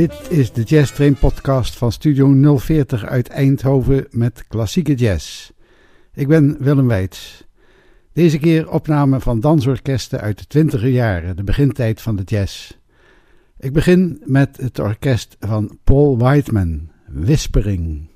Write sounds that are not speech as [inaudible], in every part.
Dit is de Jazz Train podcast van Studio 040 uit Eindhoven met klassieke jazz. Ik ben Willem Weits. Deze keer opname van dansorkesten uit de twintiger jaren, de begintijd van de jazz. Ik begin met het orkest van Paul Whiteman, Whispering.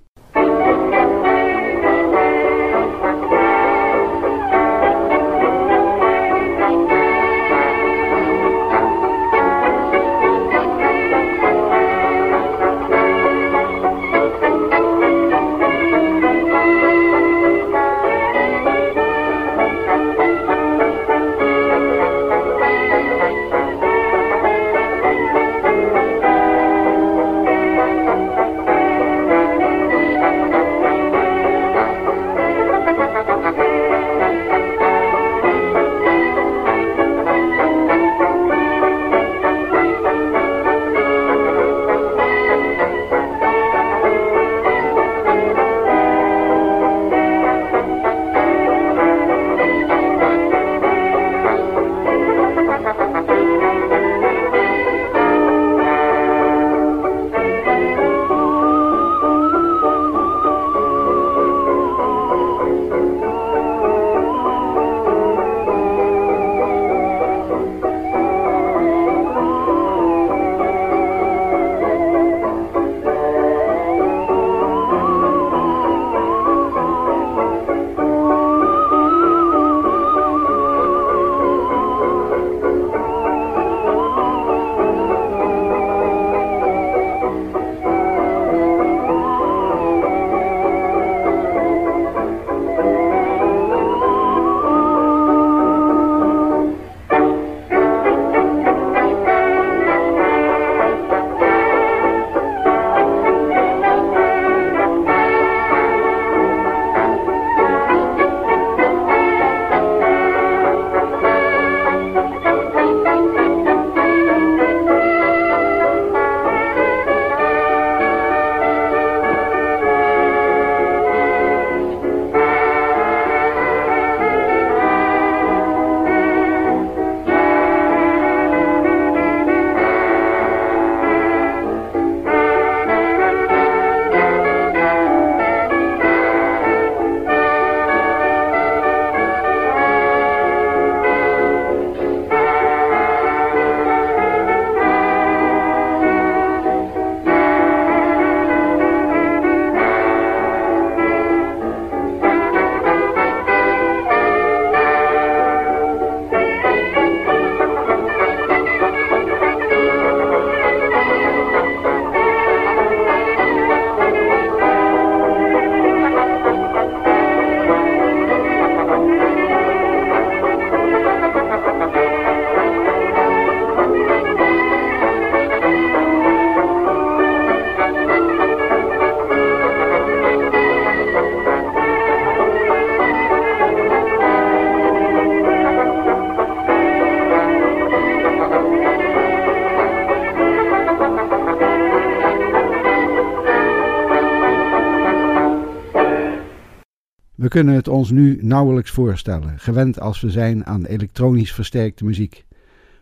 Kunnen het ons nu nauwelijks voorstellen, gewend als we zijn aan elektronisch versterkte muziek.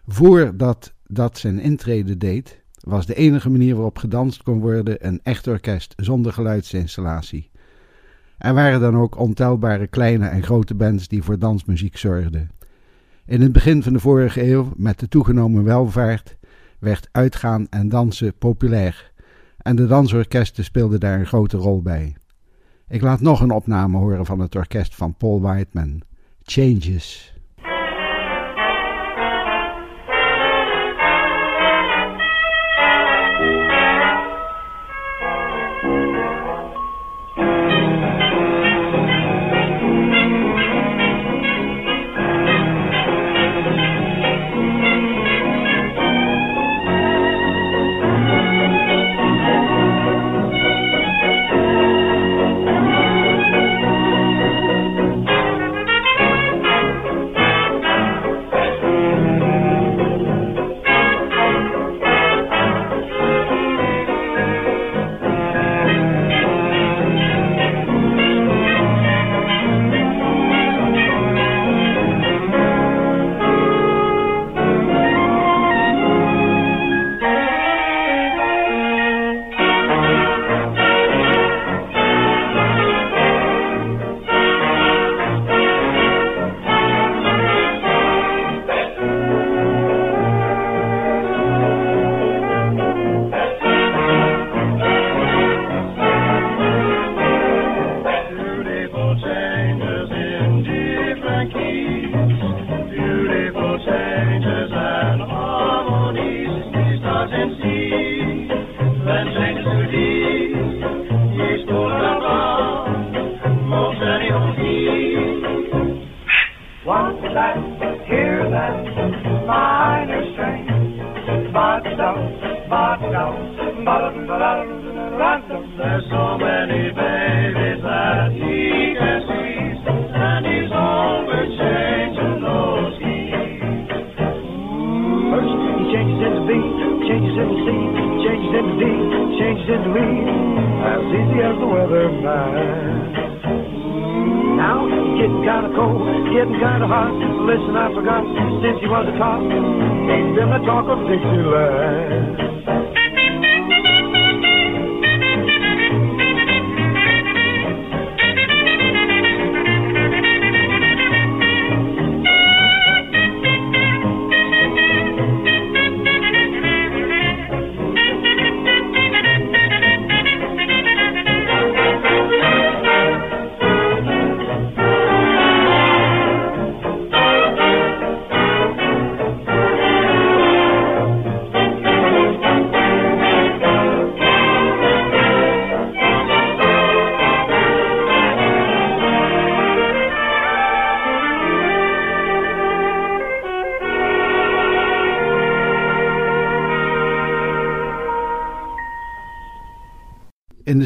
Voordat dat zijn intrede deed, was de enige manier waarop gedanst kon worden een echt orkest zonder geluidsinstallatie. Er waren dan ook ontelbare kleine en grote bands die voor dansmuziek zorgden. In het begin van de vorige eeuw, met de toegenomen welvaart, werd uitgaan en dansen populair en de dansorkesten speelden daar een grote rol bij. Ik laat nog een opname horen van het orkest van Paul Whiteman. Changes. There's so many babies that he can squeeze, and he's always changing those keys. First, he changes into B, changes into C, changes into D, changes into E, as easy as the weather man. Now, getting kind of cold, getting kind of hot. Listen, I forgot since she was a top. She's been the talk of Dixieland.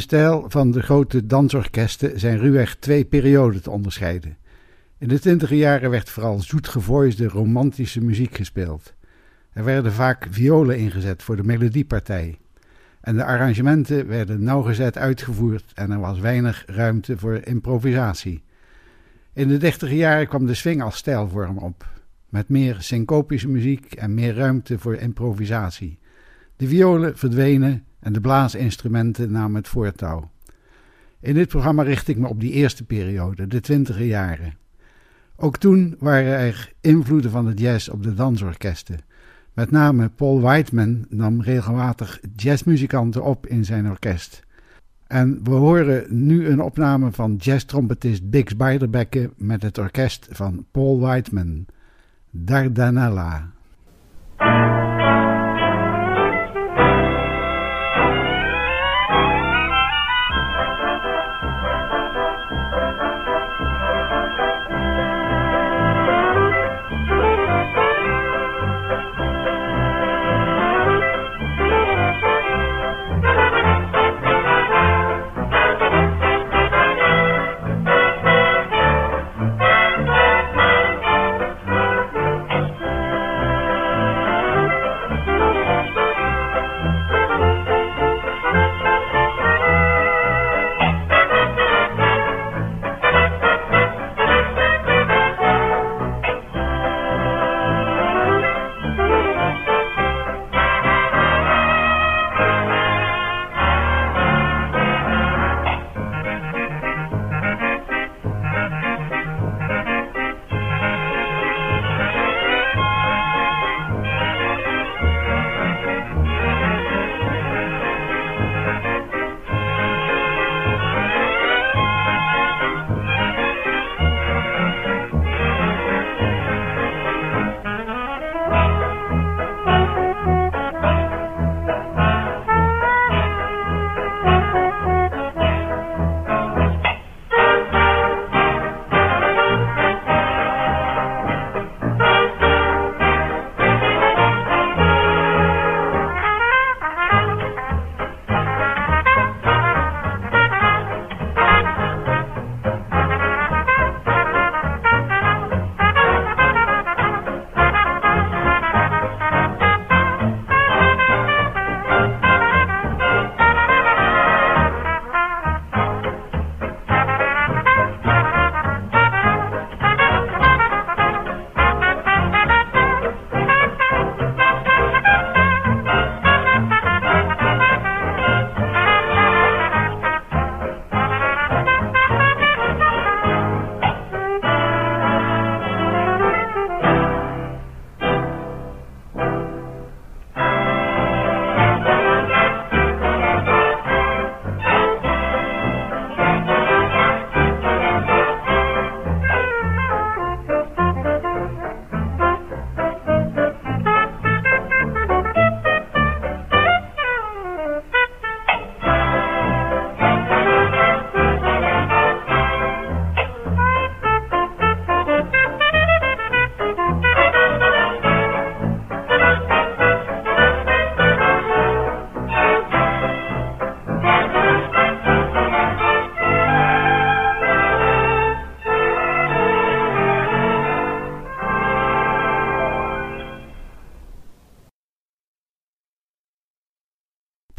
Stijl van de grote dansorkesten zijn ruwweg twee perioden te onderscheiden. In de twintiger jaren werd vooral zoetgevoisde romantische muziek gespeeld. Er werden vaak violen ingezet voor de melodiepartij. En de arrangementen werden nauwgezet uitgevoerd en er was weinig ruimte voor improvisatie. In de dertiger jaren kwam de swing als stijlvorm op, met meer syncopische muziek en meer ruimte voor improvisatie. De violen verdwenen en de blaasinstrumenten namen het voortouw. In dit programma richt ik me op die eerste periode, de twintiger jaren. Ook toen waren er invloeden van de jazz op de dansorkesten. Met name Paul Whiteman nam regelmatig jazzmuzikanten op in zijn orkest. En we horen nu een opname van jazztrompetist Bix Beiderbecke met het orkest van Paul Whiteman, Dardanella.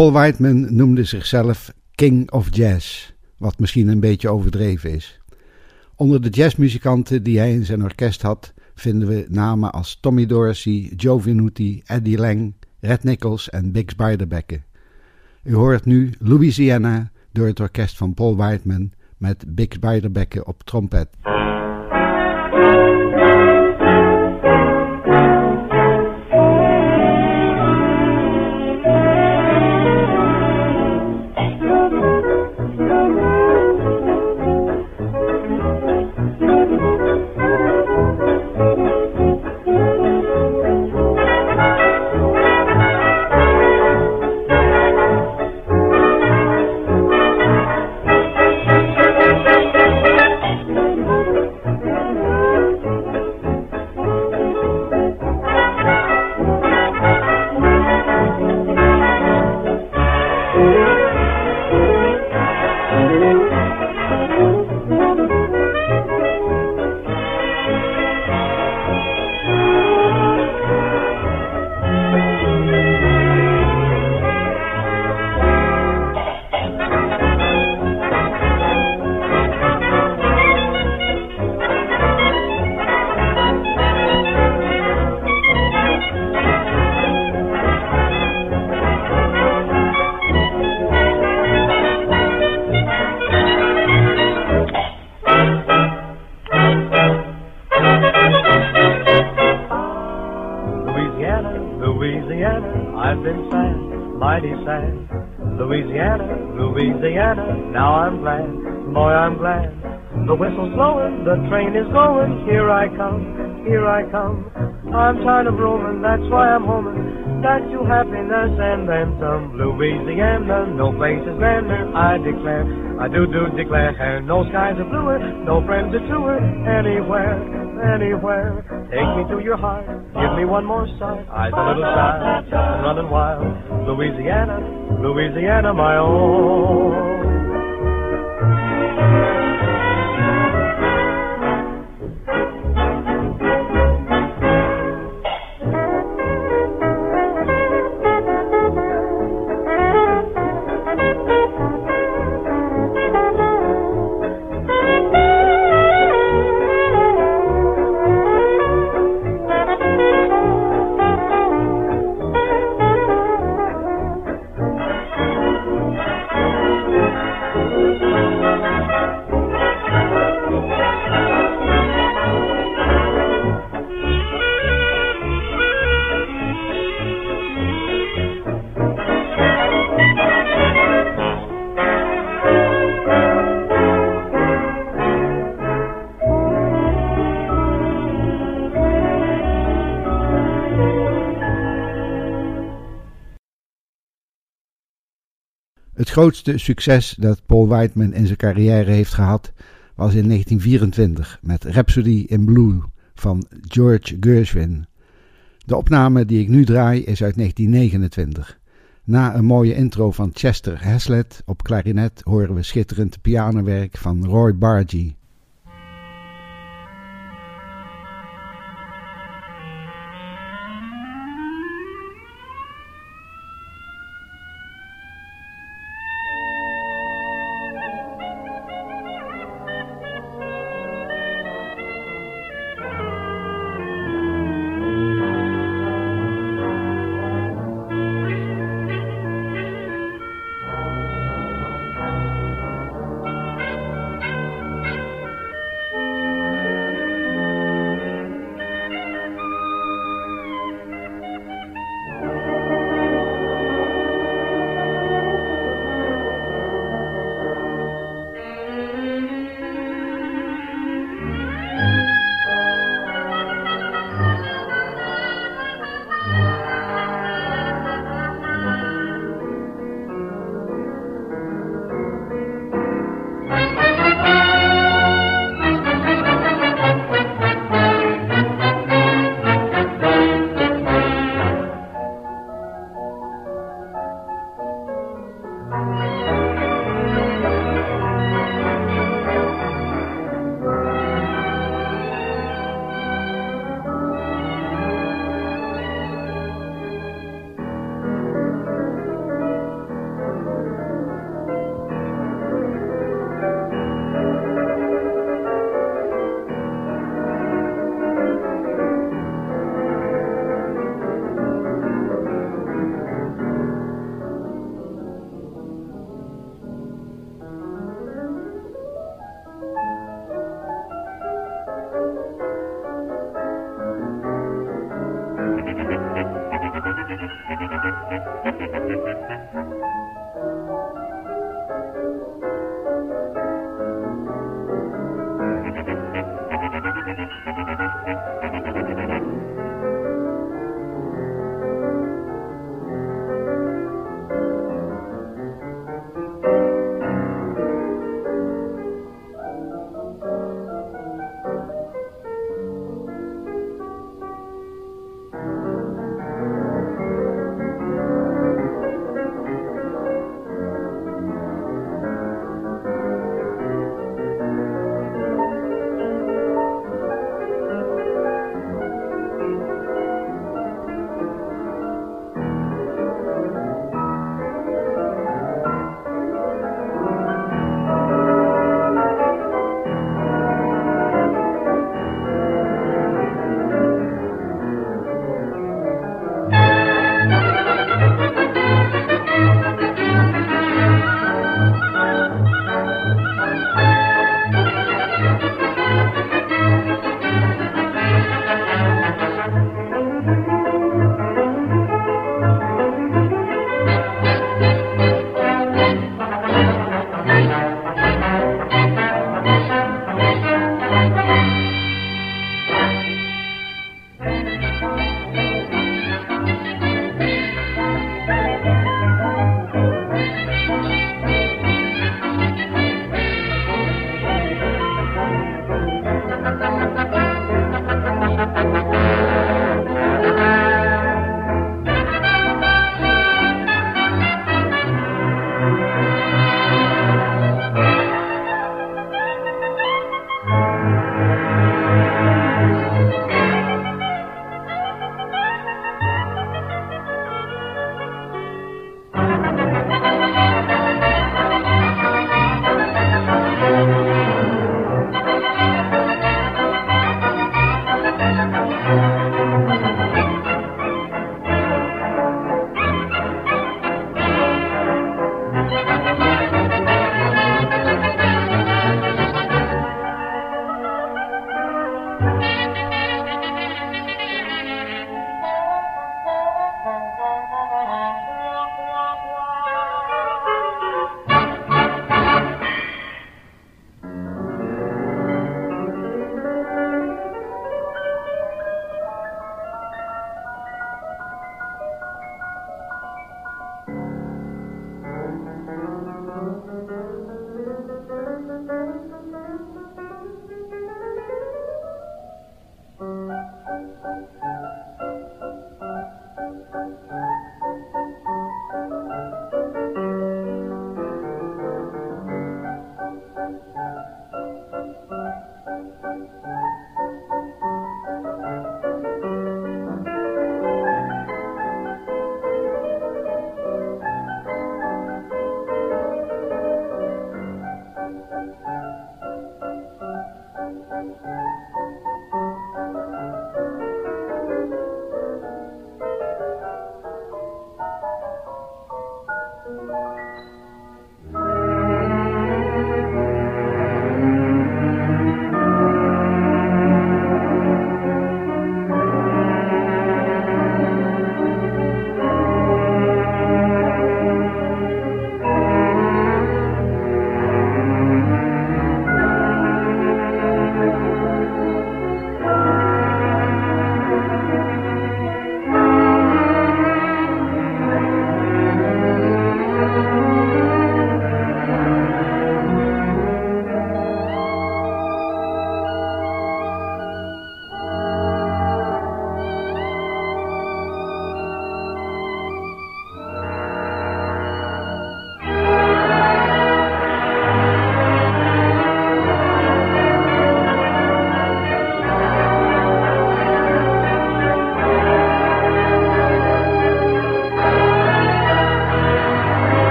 Paul Whiteman noemde zichzelf King of Jazz, wat misschien een beetje overdreven is. Onder de jazzmuzikanten die hij in zijn orkest had, vinden we namen als Tommy Dorsey, Joe Venuti, Eddie Lang, Red Nichols en Bix Beiderbecke. U hoort nu Louisiana door het orkest van Paul Whiteman met Bix Beiderbecke op trompet. I'm tired of roaming, that's why I'm homing. Back to happiness and then some. Louisiana, no place is grander, I declare. I do do declare, no skies are bluer, no friends are truer, anywhere, anywhere. Take me to your heart, give me one more sigh. Eyes a little shy, running wild. Louisiana, Louisiana, my own. Het grootste succes dat Paul Whiteman in zijn carrière heeft gehad was in 1924 met Rhapsody in Blue van George Gershwin. De opname die ik nu draai is uit 1929. Na een mooie intro van Chester Haslett op klarinet horen we schitterend pianowerk van Roy Bargy.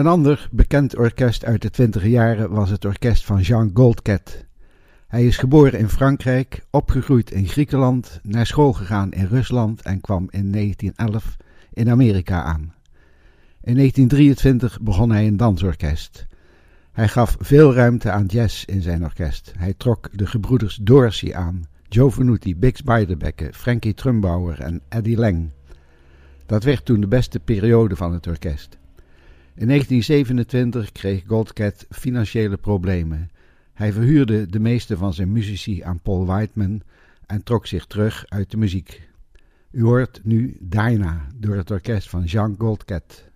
Een ander bekend orkest uit de twintige jaren was het orkest van Jean Goldcat. Hij is geboren in Frankrijk, opgegroeid in Griekenland, naar school gegaan in Rusland en kwam in 1911 in Amerika aan. In 1923 begon hij een dansorkest. Hij gaf veel ruimte aan jazz in zijn orkest. Hij trok de gebroeders Dorsey aan, Joe Venuti, Bix Beiderbecke, Frankie Trumbauer en Eddie Lang. Dat werd toen de beste periode van het orkest. In 1927 kreeg Goldcat financiële problemen. Hij verhuurde de meeste van zijn muzici aan Paul Whiteman en trok zich terug uit de muziek. U hoort nu Dinah door het orkest van Jean Goldcat.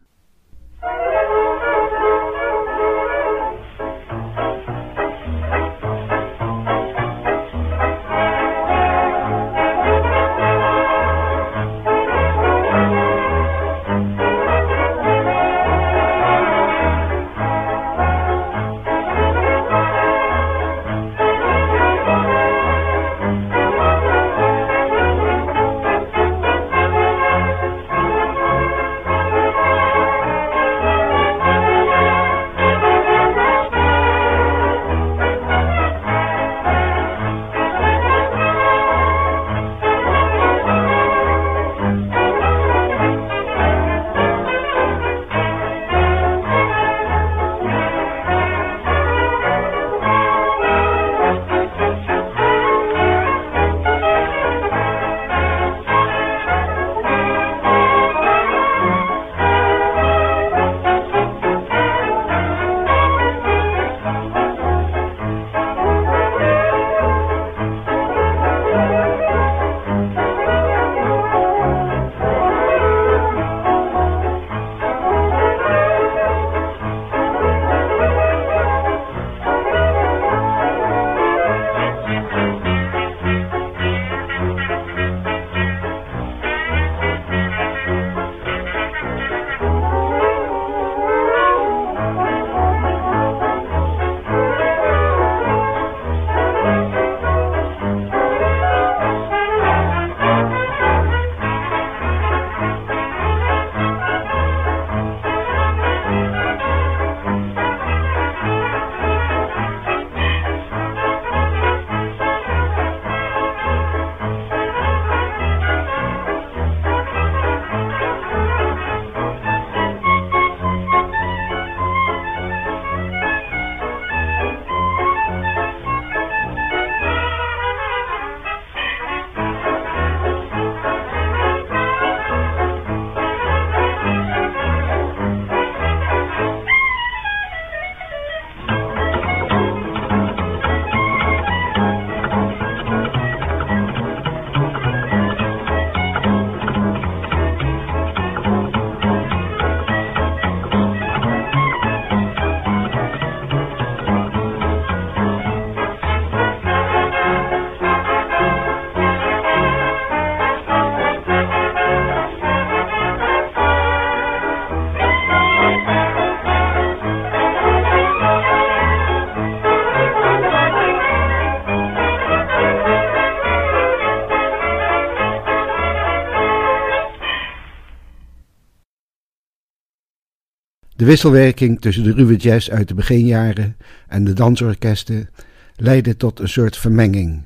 De wisselwerking tussen de ruwe jazz uit de beginjaren en de dansorkesten leidde tot een soort vermenging.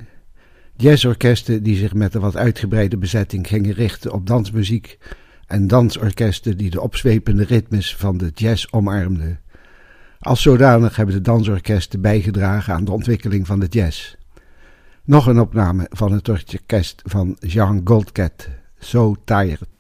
Jazzorkesten die zich met een wat uitgebreide bezetting gingen richten op dansmuziek en dansorkesten die de opzwepende ritmes van de jazz omarmden. Als zodanig hebben de dansorkesten bijgedragen aan de ontwikkeling van de jazz. Nog een opname van het orkest van Jean Goldcat, So Tired.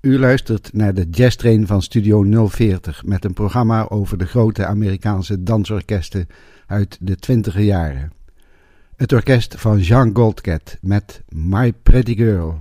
U luistert naar de Jazz Train van Studio 040 met een programma over de grote Amerikaanse dansorkesten uit de twintiger jaren. Het orkest van Jean Goldcat met My Pretty Girl.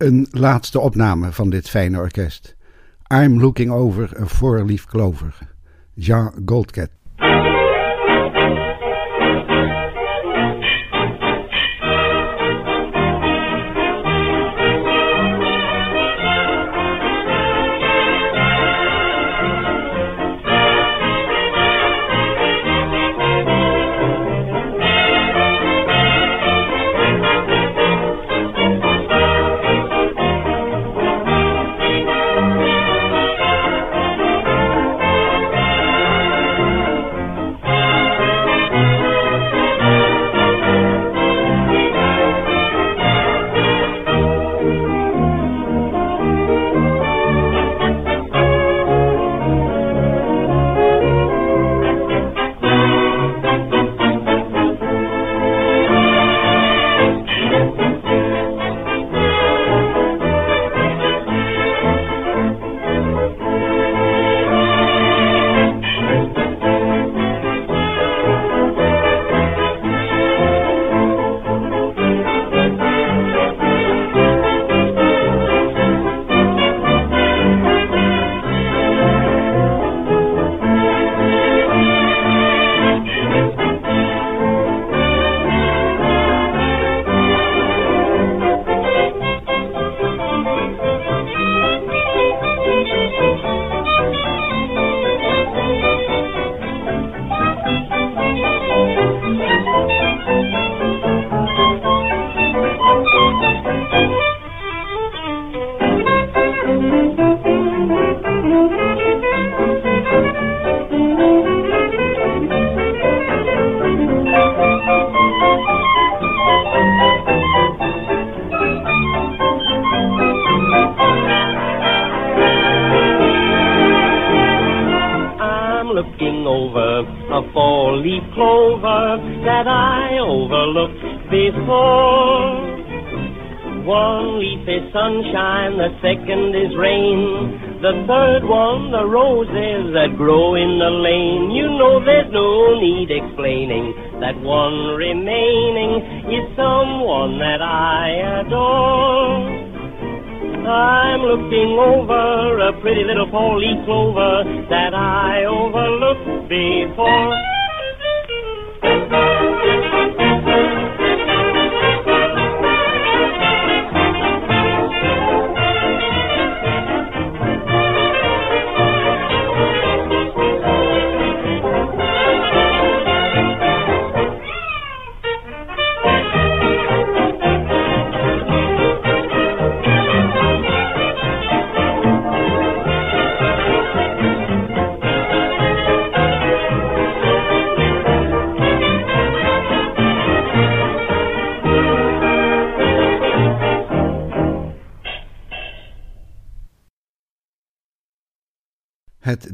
Een laatste opname van dit fijne orkest. I'm looking over a four-leaf clover. Jean Goldcat.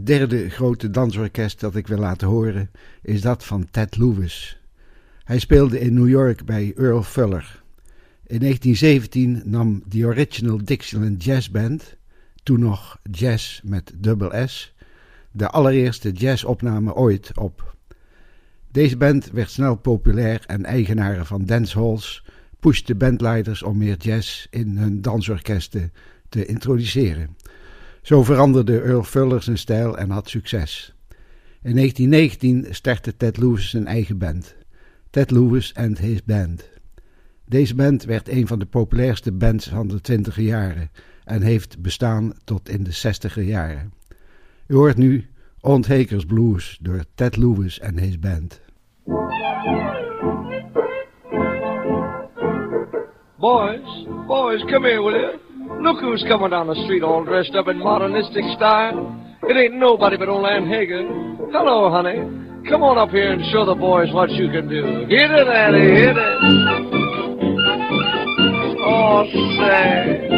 Het derde grote dansorkest dat ik wil laten horen is dat van Ted Lewis. Hij speelde in New York bij Earl Fuller. In 1917 nam de Original Dixieland Jazz Band, toen nog jazz met dubbel S, de allereerste jazzopname ooit op. Deze band werd snel populair en eigenaren van dancehalls pushten bandleiders om meer jazz in hun dansorkesten te introduceren. Zo veranderde Earl Fuller zijn stijl en had succes. In 1919 startte Ted Lewis zijn eigen band, Ted Lewis and His Band. Deze band werd een van de populairste bands van de twintiger jaren en heeft bestaan tot in de zestiger jaren. U hoort nu Ont Hakers Blues door Ted Lewis and His Band. Boys, boys, come here, will you? Look who's coming down the street all dressed up in modernistic style. It ain't nobody but old Aunt Hager. Hello, honey. Come on up here and show the boys what you can do. Hit it, Annie, hit it. Oh, say.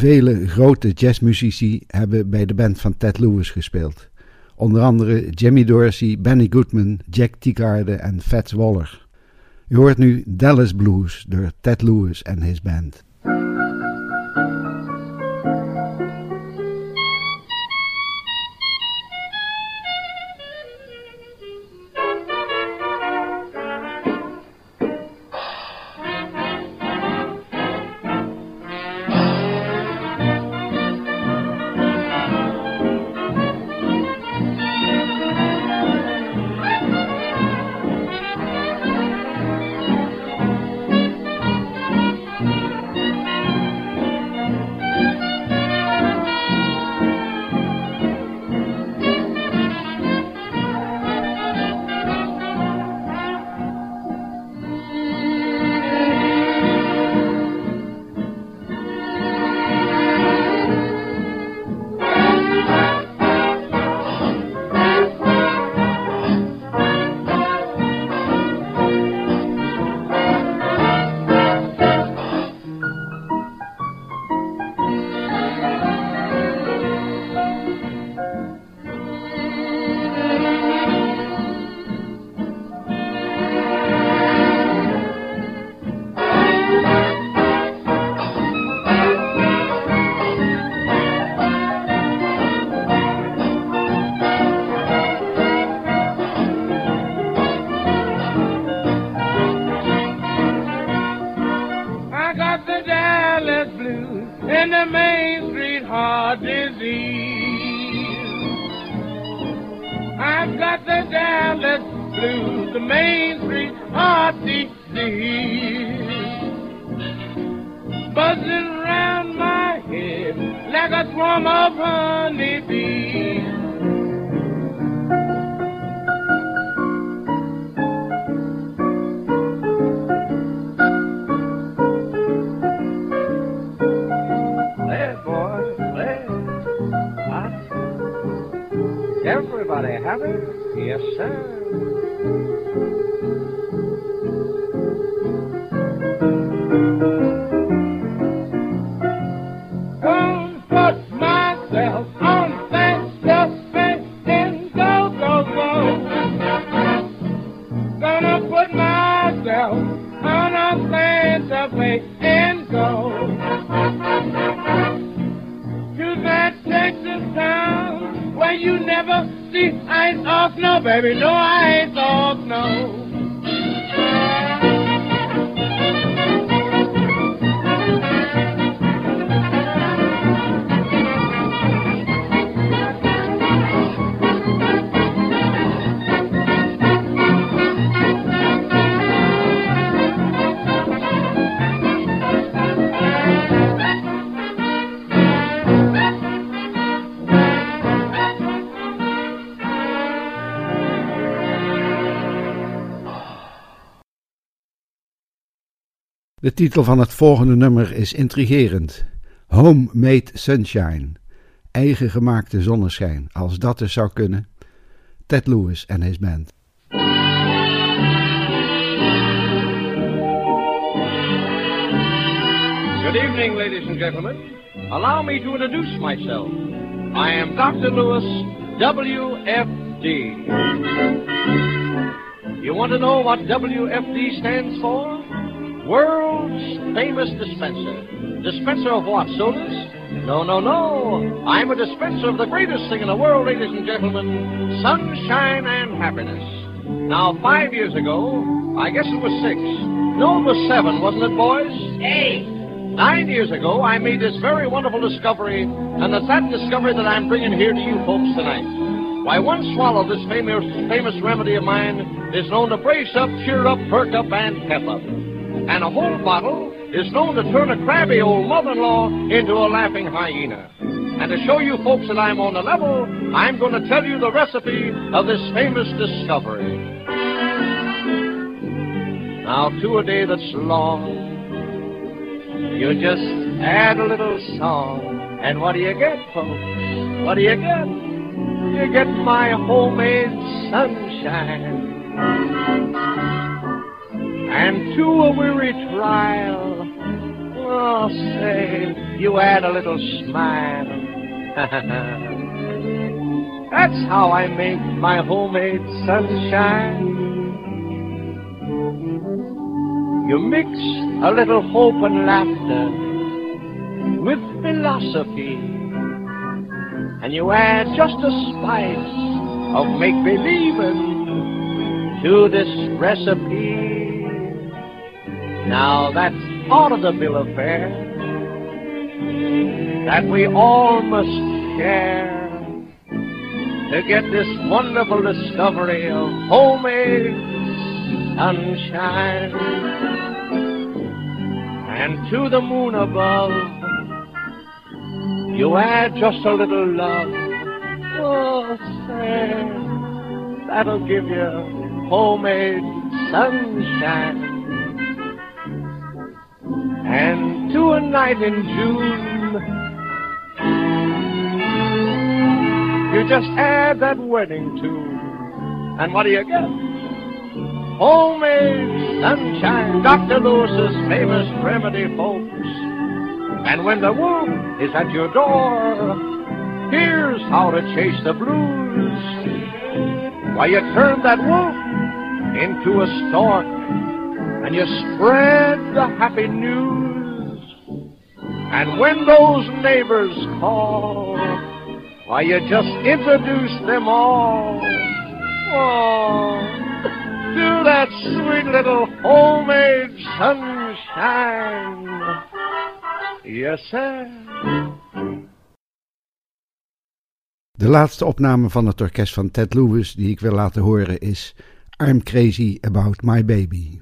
Vele grote jazzmuzici hebben bij de band van Ted Lewis gespeeld. Onder andere Jimmy Dorsey, Benny Goodman, Jack Teagarde en Fats Waller. Je hoort nu Dallas Blues door Ted Lewis en his band. De titel van het volgende nummer is intrigerend. Homemade Sunshine. Eigen gemaakte zonneschijn. Als dat dus zou kunnen. Ted Lewis en his band. Good evening, ladies and gentlemen. Allow me to introduce myself. I am Dr. Lewis, WFD. You want to know what WFD stands for? World's famous dispenser. Dispenser of what, sodas? No, no, no. I'm a dispenser of the greatest thing in the world, ladies and gentlemen sunshine and happiness. Now, five years ago, I guess it was six. No, it was seven, wasn't it, boys? Eight. Nine years ago, I made this very wonderful discovery, and it's that discovery that I'm bringing here to you folks tonight. Why, one swallow of this famous, famous remedy of mine is known to brace up, cheer up, perk up, and pep up. And a whole bottle is known to turn a crabby old mother-in-law into a laughing hyena. And to show you folks that I'm on the level, I'm going to tell you the recipe of this famous discovery. Now, to a day that's long, you just add a little song, and what do you get, folks? What do you get? You get my homemade sunshine. And to a weary trial, Oh, say, you add a little smile. [laughs] That's how I make my homemade sunshine. You mix a little hope and laughter with philosophy, and you add just a spice of make believing to this recipe. Now that's part of the bill of fare that we all must share to get this wonderful discovery of homemade sunshine. And to the moon above, you add just a little love. Oh, say, that'll give you homemade sunshine. And to a night in June, you just add that wedding tune. And what do you get? Homemade sunshine, Dr. Lewis's famous remedy, folks. And when the womb is at your door, here's how to chase the blues. Why, you turn that wolf into a stork, and you spread the happy news. And when those neighbors call, why, you just introduce them all. Oh, to that sweet little homemade sunshine. Yes, sir. De laatste opname van het orkest van Ted Lewis die ik wil laten horen is I'm Crazy About My Baby.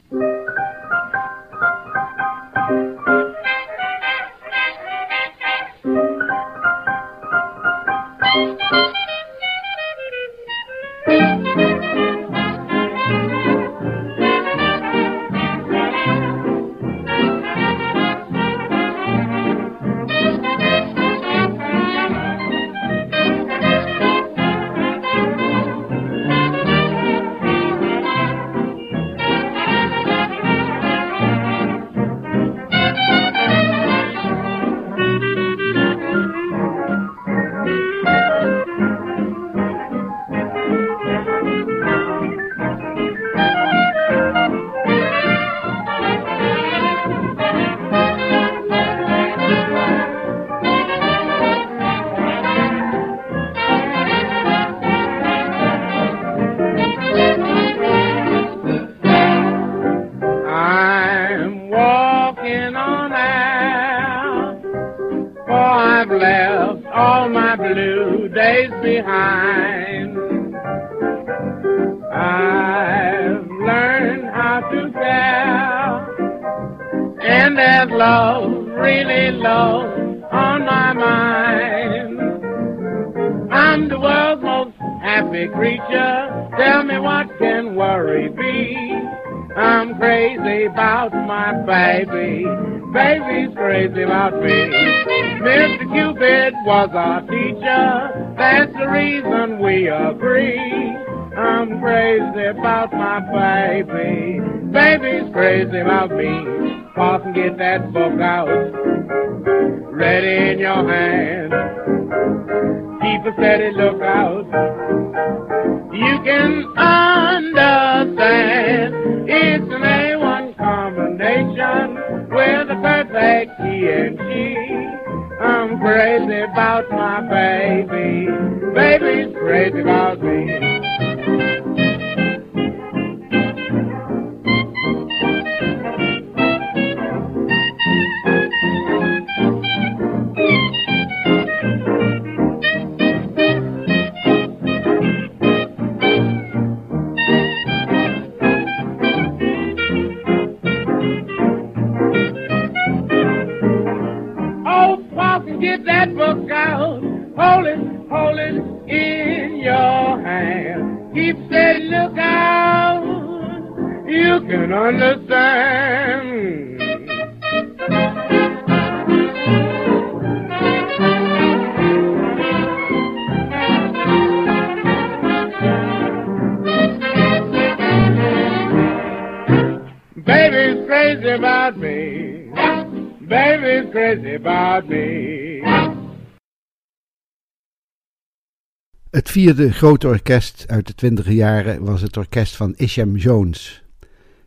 Vierde grote orkest uit de twintige jaren was het orkest van Isham Jones.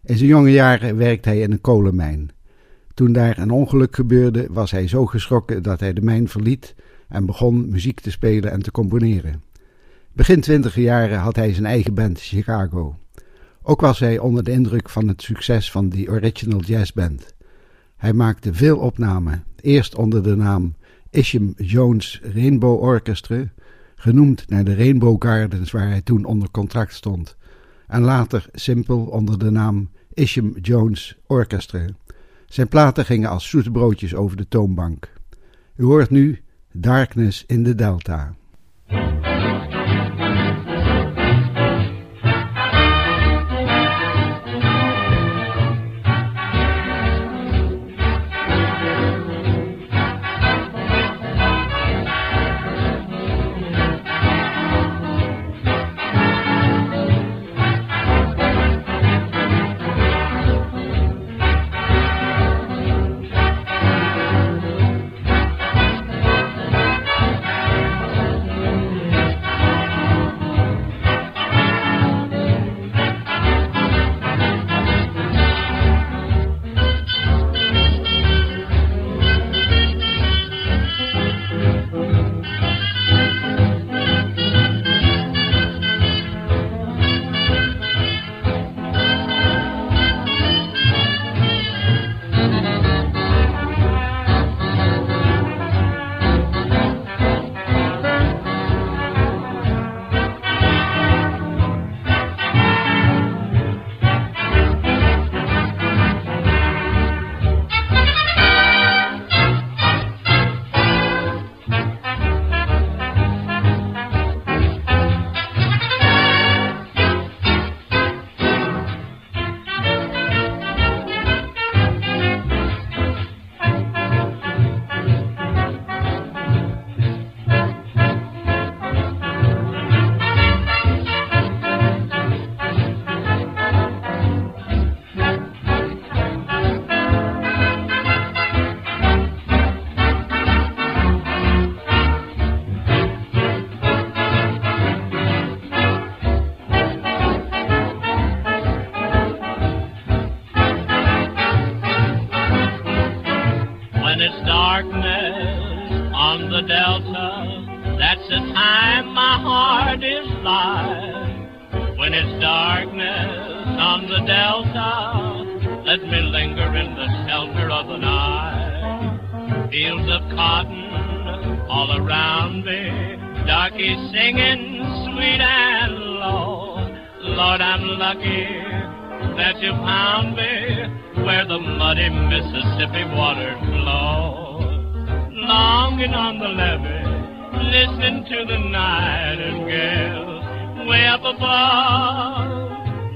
In zijn jonge jaren werkte hij in een kolenmijn. Toen daar een ongeluk gebeurde, was hij zo geschrokken dat hij de mijn verliet en begon muziek te spelen en te componeren. Begin twintige jaren had hij zijn eigen band Chicago. Ook was hij onder de indruk van het succes van die Original Jazz Band. Hij maakte veel opnamen, eerst onder de naam Isham Jones Rainbow Orchestra, genoemd naar de Rainbow Gardens waar hij toen onder contract stond, en later simpel onder de naam Isham Jones Orchestra. Zijn platen gingen als zoete broodjes over de toonbank. U hoort nu Darkness in the Delta. singing sweet and low. Lord, I'm lucky that you found me where the muddy Mississippi water flows. Longing on the levee, listening to the nightingales way up above.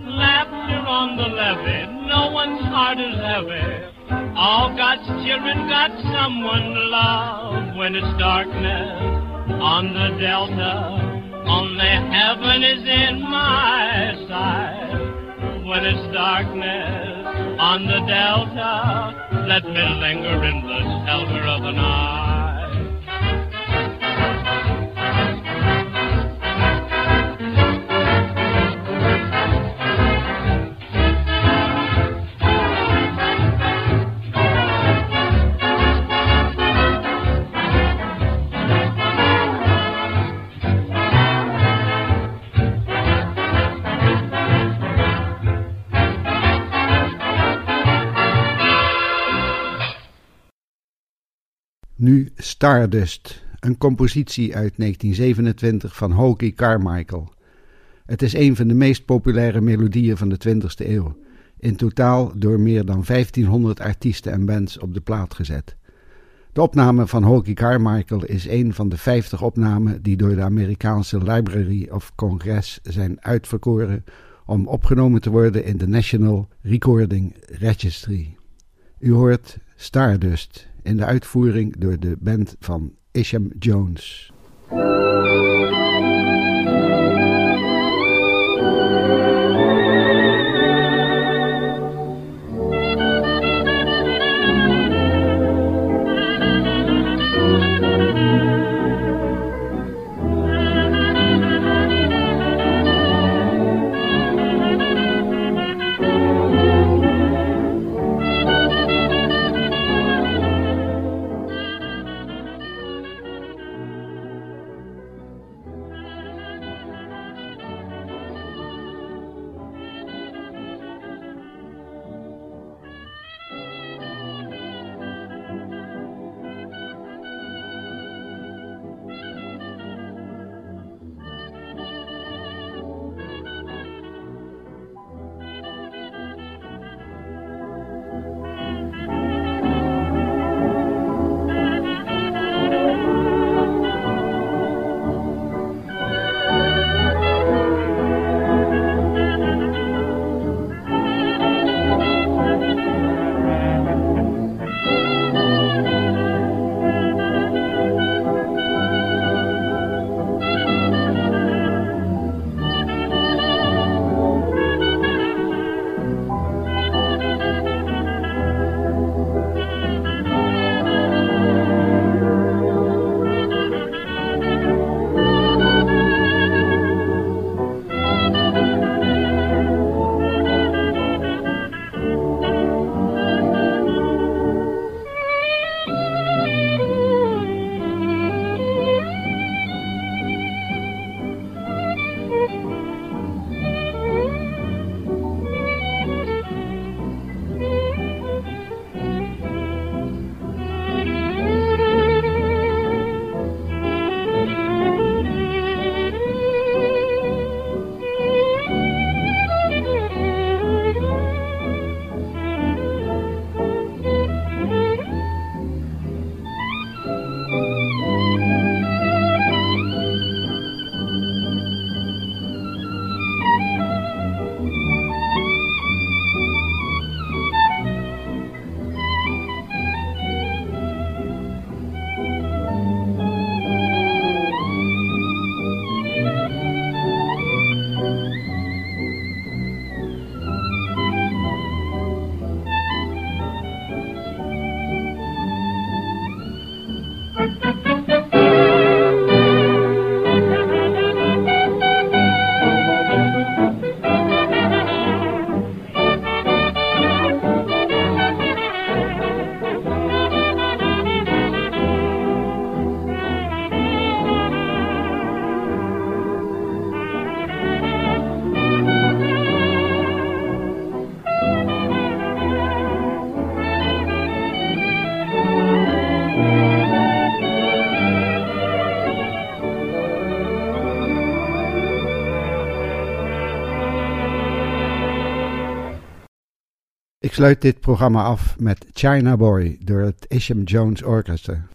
Laughter on the levee, no one's heart is heavy. All God's children got someone to love when it's darkness on the delta. Only heaven is in my sight. When it's darkness on the delta, let me linger in the shelter of the night. Nu Stardust, een compositie uit 1927 van Hokie Carmichael. Het is een van de meest populaire melodieën van de 20e eeuw. In totaal door meer dan 1500 artiesten en bands op de plaat gezet. De opname van Hokie Carmichael is een van de 50 opnamen die door de Amerikaanse Library of Congress zijn uitverkoren om opgenomen te worden in de National Recording Registry. U hoort Stardust in de uitvoering door de band van Isham Jones. Sluit dit programma af met China Boy door het Isham Jones Orchestra.